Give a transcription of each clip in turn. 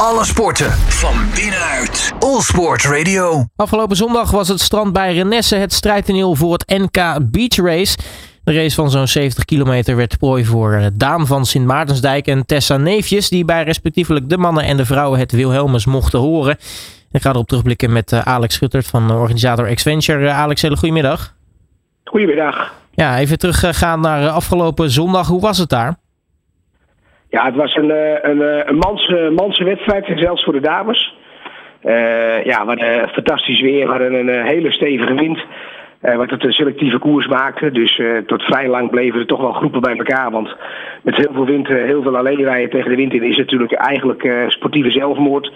Alle sporten van binnenuit. All Sport Radio. Afgelopen zondag was het strand bij Renesse het strijdtoneel voor het NK Beach Race. De race van zo'n 70 kilometer werd prooi voor eh, Daan van Sint Maartensdijk en Tessa Neefjes, die bij respectievelijk de mannen en de vrouwen het Wilhelmus mochten horen. Ik ga erop terugblikken met eh, Alex Schuttert van organisator Xventure. Eh, Alex, hele goedemiddag. Goedemiddag. Ja, even teruggaan naar afgelopen zondag. Hoe was het daar? Ja, het was een, een, een manse, manse wedstrijd, zelfs voor de dames. ja, we hadden fantastisch weer, we hadden een hele stevige wind. Uh, wat het een selectieve koers maakte. Dus uh, tot vrij lang bleven er toch wel groepen bij elkaar. Want met heel veel wind, heel veel alleen rijden tegen de wind in is natuurlijk eigenlijk uh, sportieve zelfmoord.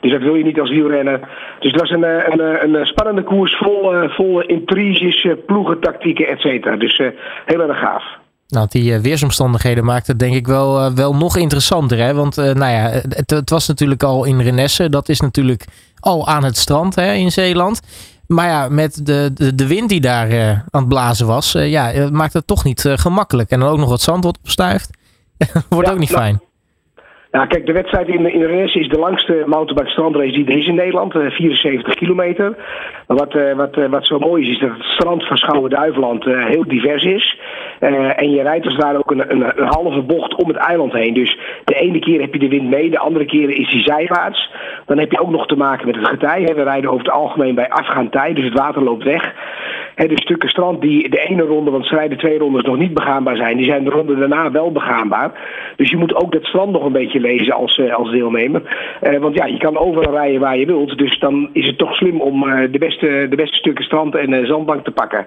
Dus dat wil je niet als wielrenner. Dus het was een, een, een spannende koers vol, vol intriges, ploegen, tactieken, et cetera. Dus heel erg gaaf. Nou, die weersomstandigheden maakten het denk ik wel, wel nog interessanter. Hè? Want nou ja, het, het, was natuurlijk al in Renesse. Dat is natuurlijk al aan het strand hè, in Zeeland. Maar ja, met de, de, de wind die daar uh, aan het blazen was, uh, ja, maakt het toch niet gemakkelijk. En dan ook nog wat zand wat opstuift. Wordt ja, ook niet nou, fijn. Ja, kijk, de wedstrijd in, Rennes is de langste mountainbike strandrace die er is in Nederland. 74 kilometer. Maar wat, wat, wat zo mooi is, is dat het strand van Schouwen-Duiveland heel divers is. en je rijdt als ware ook een, een, een, halve bocht om het eiland heen. Dus de ene keer heb je de wind mee, de andere keer is die zijwaarts. Dan heb je ook nog te maken met het getij. We rijden over het algemeen bij afgaand tij, dus het water loopt weg. de stukken strand die de ene ronde, want ze rijden twee rondes, nog niet begaanbaar zijn, die zijn de ronde daarna wel begaanbaar. Dus je moet ook dat strand nog een beetje lezen als, als deelnemer. want ja, je kan overal rijden waar je wilt. Dus dan is het toch slim om de, beste, de beste stukken strand en zandbank te pakken.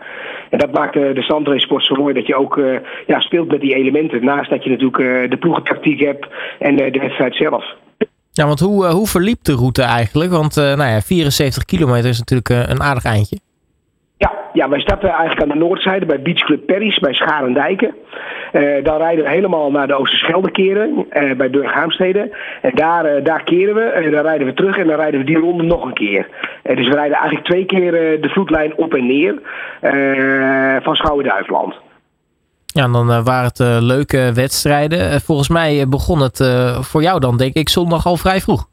En dat maakt de strandrace zo mooi dat je ook ja, speelt met die elementen. Naast dat je natuurlijk de ploegentactiek hebt en de wedstrijd zelf. Ja, want hoe, hoe verliep de route eigenlijk? Want nou ja, 74 kilometer is natuurlijk een aardig eindje. Ja, ja, wij starten eigenlijk aan de noordzijde bij Beach Club Paris, bij Scharendijken. Uh, dan rijden we helemaal naar de Oosterschelde keren, bij Burghaamstede. En daar, daar keren we, en dan rijden we terug en dan rijden we die ronde nog een keer. dus we rijden eigenlijk twee keer de vloedlijn op en neer van Schouwen-Duiveland. Ja, en dan waren het leuke wedstrijden. Volgens mij begon het voor jou dan, denk ik, zondag al vrij vroeg.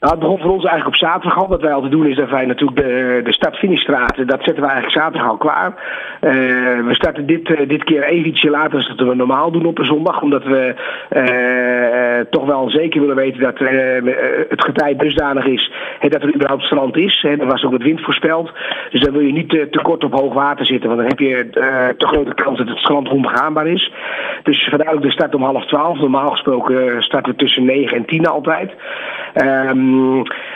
Nou, het begon voor ons eigenlijk op zaterdag al. Wat wij altijd doen is dat wij natuurlijk de, de start-finishstraat, dat zetten we eigenlijk zaterdag al klaar. Uh, we starten dit, uh, dit keer even ietsje later dan dat we normaal doen op een zondag. Omdat we uh, toch wel zeker willen weten dat het getij dusdanig is dat er überhaupt strand is. Hè. Er was ook wat wind voorspeld. Dus dan wil je niet te kort op hoog water zitten. Want dan heb je te grote kans dat het strand onbegaanbaar is. Dus vandaar ook de start om half twaalf. Normaal gesproken starten we tussen negen en tien altijd. Um,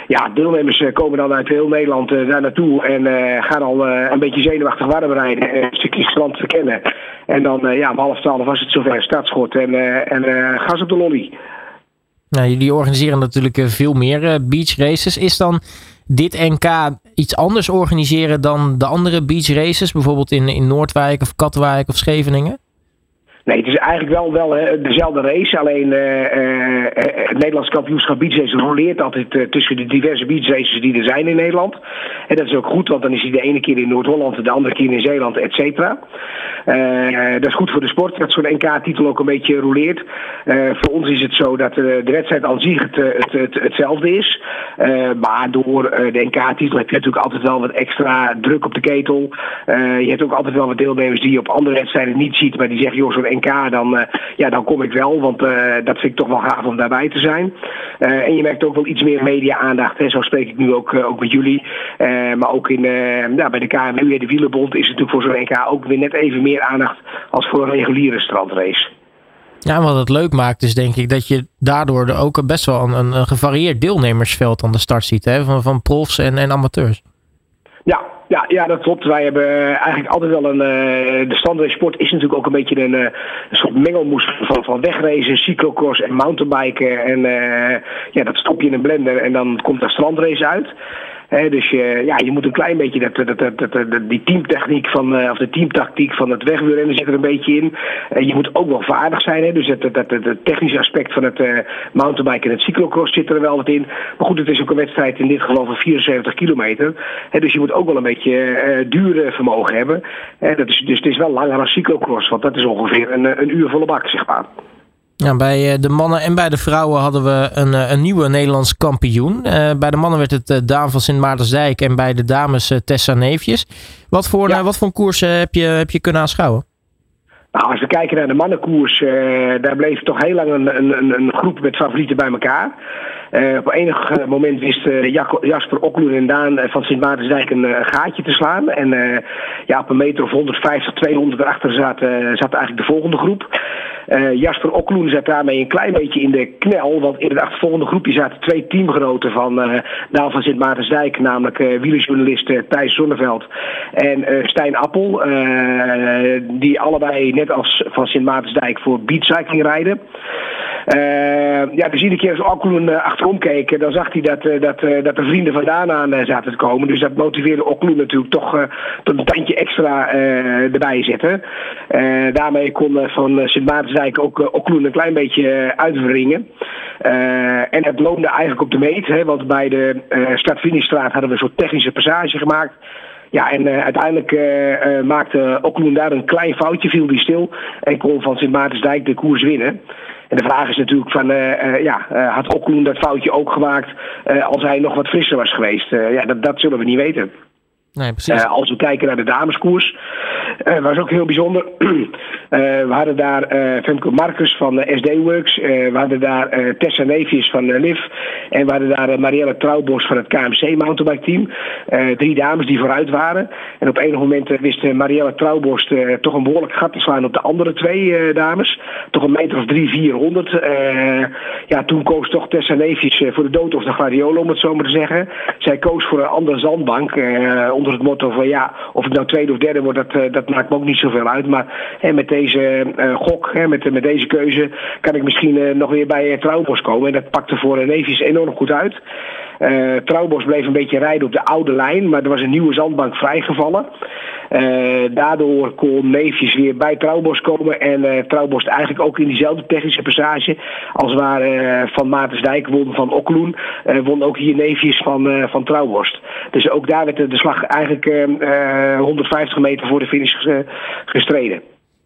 ja, deelnemers komen dan uit heel Nederland uh, daar naartoe en uh, gaan al een beetje zenuwachtig warm rijden en een stukje strand verkennen. En dan, ja, om half twaalf was het zover startschot en, en gas op de lolly. Nou, jullie organiseren natuurlijk veel meer beach races. Is dan dit NK iets anders organiseren dan de andere beach races? Bijvoorbeeld in, in Noordwijk of Katwijk of Scheveningen? Nee, het is eigenlijk wel, wel dezelfde race. Alleen uh, uh, het Nederlands kampioenschap beachrace roleert altijd tussen de diverse beachraces die er zijn in Nederland. En dat is ook goed, want dan is hij de ene keer in Noord-Holland, de andere keer in Zeeland, et cetera. dat is goed voor de sport, dat zo'n NK-titel ook een beetje roleert. voor ons is het zo dat de wedstrijd aan zich het, het, het, hetzelfde is. maar door de NK-titel heb je natuurlijk altijd wel wat extra druk op de ketel. je hebt ook altijd wel wat deelnemers die je op andere wedstrijden niet ziet, maar die zeggen, joh, zo'n Dan, uh, ja, dan kom ik wel. Want uh, dat vind ik toch wel gaaf om daarbij te zijn. Uh, en je merkt ook wel iets meer media-aandacht. Zo spreek ik nu ook, ook met jullie. maar ook in, ja, bij de KMU, de Wielerbond, is natuurlijk voor zo'n NK ook weer net even meer aandacht als voor een reguliere strandrace. Ja, wat het leuk maakt is denk ik dat je daardoor ook best wel een, een gevarieerd deelnemersveld aan de start ziet. Hè? Van, van profs en, en amateurs. Ja, ja, dat klopt. Wij hebben eigenlijk altijd wel een. Uh, de standaardsport is natuurlijk ook een beetje een, uh, een soort mengelmoes van, van wegracen, cyclocross en mountainbiken. En ja, dat stop je in een blender en dan komt er strandrace uit dus je, ja, je moet een klein beetje dat, dat, dat, dat, die teamtechniek van, uh, of de teamtactiek van het wegwielrennen zit er een beetje in. Uh, je moet ook wel vaardig zijn. Hè, dus het, dat, het technische aspect van het uh, mountainbiken en het cyclocross zit er wel wat in. Maar goed, het is ook een wedstrijd in dit geval van 74 kilometer. Hè, dus je moet ook wel een beetje duur vermogen hebben. dat is, dus het is wel langer dan cyclocross, want dat is ongeveer een, een uur volle bak, zeg maar. Ja, bij de mannen en bij de vrouwen hadden we een, een nieuwe Nederlands kampioen. bij de mannen werd het Daan van Sint Maartensdijk en bij de dames Tessa Neefjes. Wat voor, ja. wat voor koers heb, je, heb je kunnen aanschouwen? Nou, als we kijken naar de mannenkoers, daar bleef toch heel lang een, een, een groep met favorieten bij elkaar. Uh, op enig eh, moment wist uh, Jasper Okloen en Daan van Sint Maartensdijk een gaatje te slaan. En ja, op een meter of 150, 200 erachter zat, zat eigenlijk de volgende groep. Jasper Okloen zat daarmee een klein beetje in de knel. Want in het achtervolgende groepje zaten twee teamgenoten van Daan van Sint Maartensdijk. Namelijk wielerjournalist Thijs Zonneveld en Stijn Appel. die allebei net als van Sint Maartensdijk voor beatcycling rijden. Uh, ja, dus iedere keer als Okloen uh, achterom keek, dan zag hij dat, uh, dat, dat de vrienden vandaan aan zaten te komen. Dus dat motiveerde Okloen natuurlijk toch tot een tandje extra erbij zetten. daarmee kon van Sint ook Okloen een klein beetje uitwringen. en het loonde eigenlijk op de meet, hè, want bij de uh, hadden we een soort technische passage gemaakt. Ja, en uh, uiteindelijk uh, maakte Okloen daar een klein foutje, viel die stil en kon van Sint Maartensdijk de koers winnen. En de vraag is natuurlijk van, ja, had Okloen dat foutje ook gemaakt als hij nog wat frisser was geweest? ja, dat, dat zullen we niet weten. Nee, precies. als we kijken naar de dameskoers, uh, was ook heel bijzonder. Uh, we hadden daar uh, Femke Marcus van SD Works. we hadden daar Tessa Neefjes van LIV. En we hadden daar Marielle Trouwbos van het KMC Mountainbike Team. drie dames die vooruit waren. En op enig moment wist Marielle Trouwbos toch een behoorlijk gat te slaan op de andere twee dames. Toch een meter of drie, vierhonderd. ja, toen koos toch Tessa Neefjes voor de dood of de gladiolo, om het zo maar te zeggen. Zij koos voor een andere zandbank. onder het motto van ja, of het nou tweede of derde wordt, dat maakt me ook niet zoveel uit. Maar hè, met deze uh, gok, hè, met, met deze keuze, kan ik misschien uh, nog weer bij uh, Trouwbos komen. En dat pakte voor Neefjes enorm goed uit. Trouwbos bleef een beetje rijden op de oude lijn, maar er was een nieuwe zandbank vrijgevallen. Uh, daardoor kon Neefjes weer bij Trouwbos komen en uh, Trouwbos eigenlijk ook in diezelfde technische passage als waar Van Maartensdijk won van Okloen, won ook hier Neefjes van, van Trouwborst. Dus ook daar werd de slag eigenlijk 150 meter voor de finish gestreden.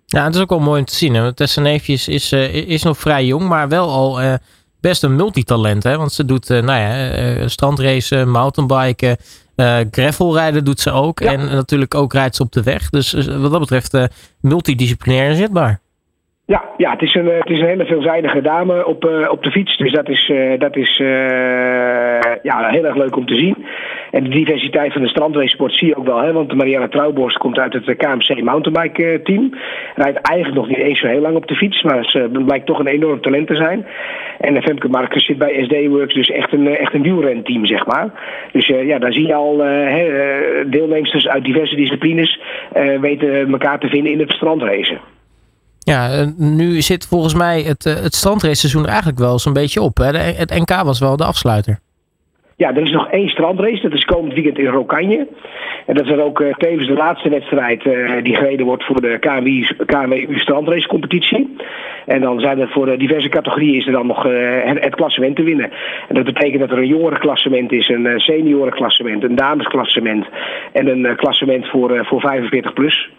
Ja, het is ook wel mooi om te zien. Hè? Tessa Neefjes is, is nog vrij jong, maar wel al best een multitalent. Hè? Want ze doet nou ja, strandracen, mountainbiken, uh, gravelrijden doet ze ook. En natuurlijk ook rijdt ze op de weg. Dus wat dat betreft multidisciplinair inzetbaar. Ja, ja het, is een, het is een hele veelzijdige dame op, op de fiets. Dus dat is, dat is ja, heel erg leuk om te zien. En de diversiteit van de strandracesport zie je ook wel. Hè? Want Marianne Trouwborst komt uit het KMC mountainbike team. Rijdt eigenlijk nog niet eens zo heel lang op de fiets. Maar ze blijkt toch een enorm talent te zijn. En Femke Marcus zit bij SD Works, dus echt een, echt een wielrenteam, zeg maar. Dus ja, daar zie je al deelnemers uit diverse disciplines weten elkaar te vinden in het strandracen. Ja, nu zit volgens mij het, het strandrace er eigenlijk wel zo'n beetje op. Hè? Het NK was wel de afsluiter. Ja, er is nog één strandrace. Dat is komend weekend in Rokanje. En dat is dan ook uh, tevens de laatste wedstrijd die gereden wordt voor de KMU strandracecompetitie. En dan zijn er voor diverse categorieën is er dan nog het, het, klassement te winnen. En dat betekent dat er een jongerenklassement is, een seniorenklassement, een damesklassement en een klassement voor, voor 45 plus.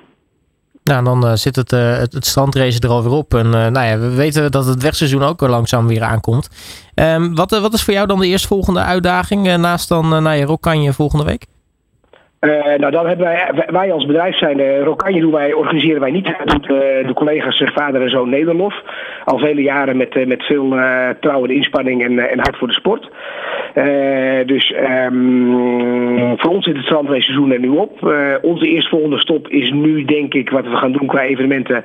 Nou, dan zit het, het, het strandrace er op. En nou ja, we weten dat het wegseizoen ook langzaam weer aankomt. Um, wat, wat is voor jou dan de eerstvolgende uitdaging naast dan uh, nou Rokanje volgende week? Uh, nou, dan hebben wij, wij als bedrijf zijn, uh, Rokanje doen wij, organiseren wij niet. Dat doet uh, de collega's vader en zoon Nederlof. Al vele jaren met, met veel trouw inspanning en, en hart voor de sport. dus um, voor ons zit het strandrace er nu op. onze eerstvolgende stop is nu denk ik wat we gaan doen qua evenementen.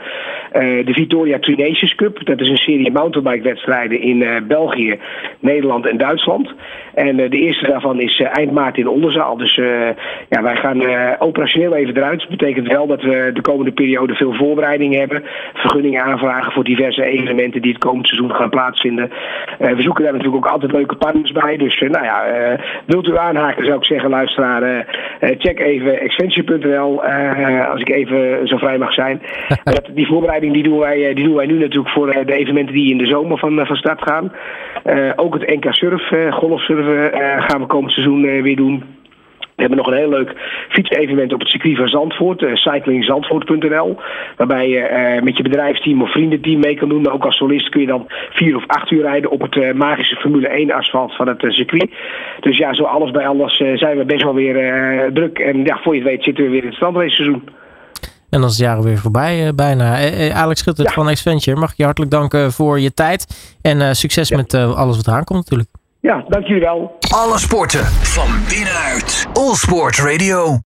de Victoria Nations Cup. Dat is een serie mountainbike wedstrijden in België, Nederland en Duitsland. En de eerste daarvan is eind maart in Onderzaal. Dus ja, wij gaan uh, operationeel even eruit. Dat betekent wel dat we de komende periode veel voorbereiding hebben. Vergunningen aanvragen voor diverse evenementen die het komend seizoen gaan plaatsvinden. Uh, we zoeken daar natuurlijk ook altijd leuke partners bij. Dus uh, nou ja, wilt u aanhaken zou ik zeggen, luisteraar, check even extension.nl als ik even zo vrij mag zijn. dat, die voorbereiding die doen, wij, die doen wij nu natuurlijk voor de evenementen die in de zomer van, van start gaan. ook het NK Surf, golfsurfen gaan we komend seizoen weer doen. We hebben nog een heel leuk fietsevenement op het circuit van Zandvoort, uh, cyclingzandvoort.nl. Waarbij je uh, met je bedrijfsteam of vriendenteam mee kan doen. Maar ook als solist kun je dan vier of acht uur rijden op het uh, magische Formule 1 asfalt van het circuit. Dus ja, zo alles bij alles zijn we best wel weer druk. En ja, voor je het weet zitten we weer in het strandrace seizoen. En dan is het jaar weer voorbij bijna. Alex Schutter ja. van X-Venture, mag ik je hartelijk danken voor je tijd. En succes ja. met alles wat eraan komt natuurlijk. Ja, dank jullie wel. Alle sporten van binnenuit. All Sport Radio.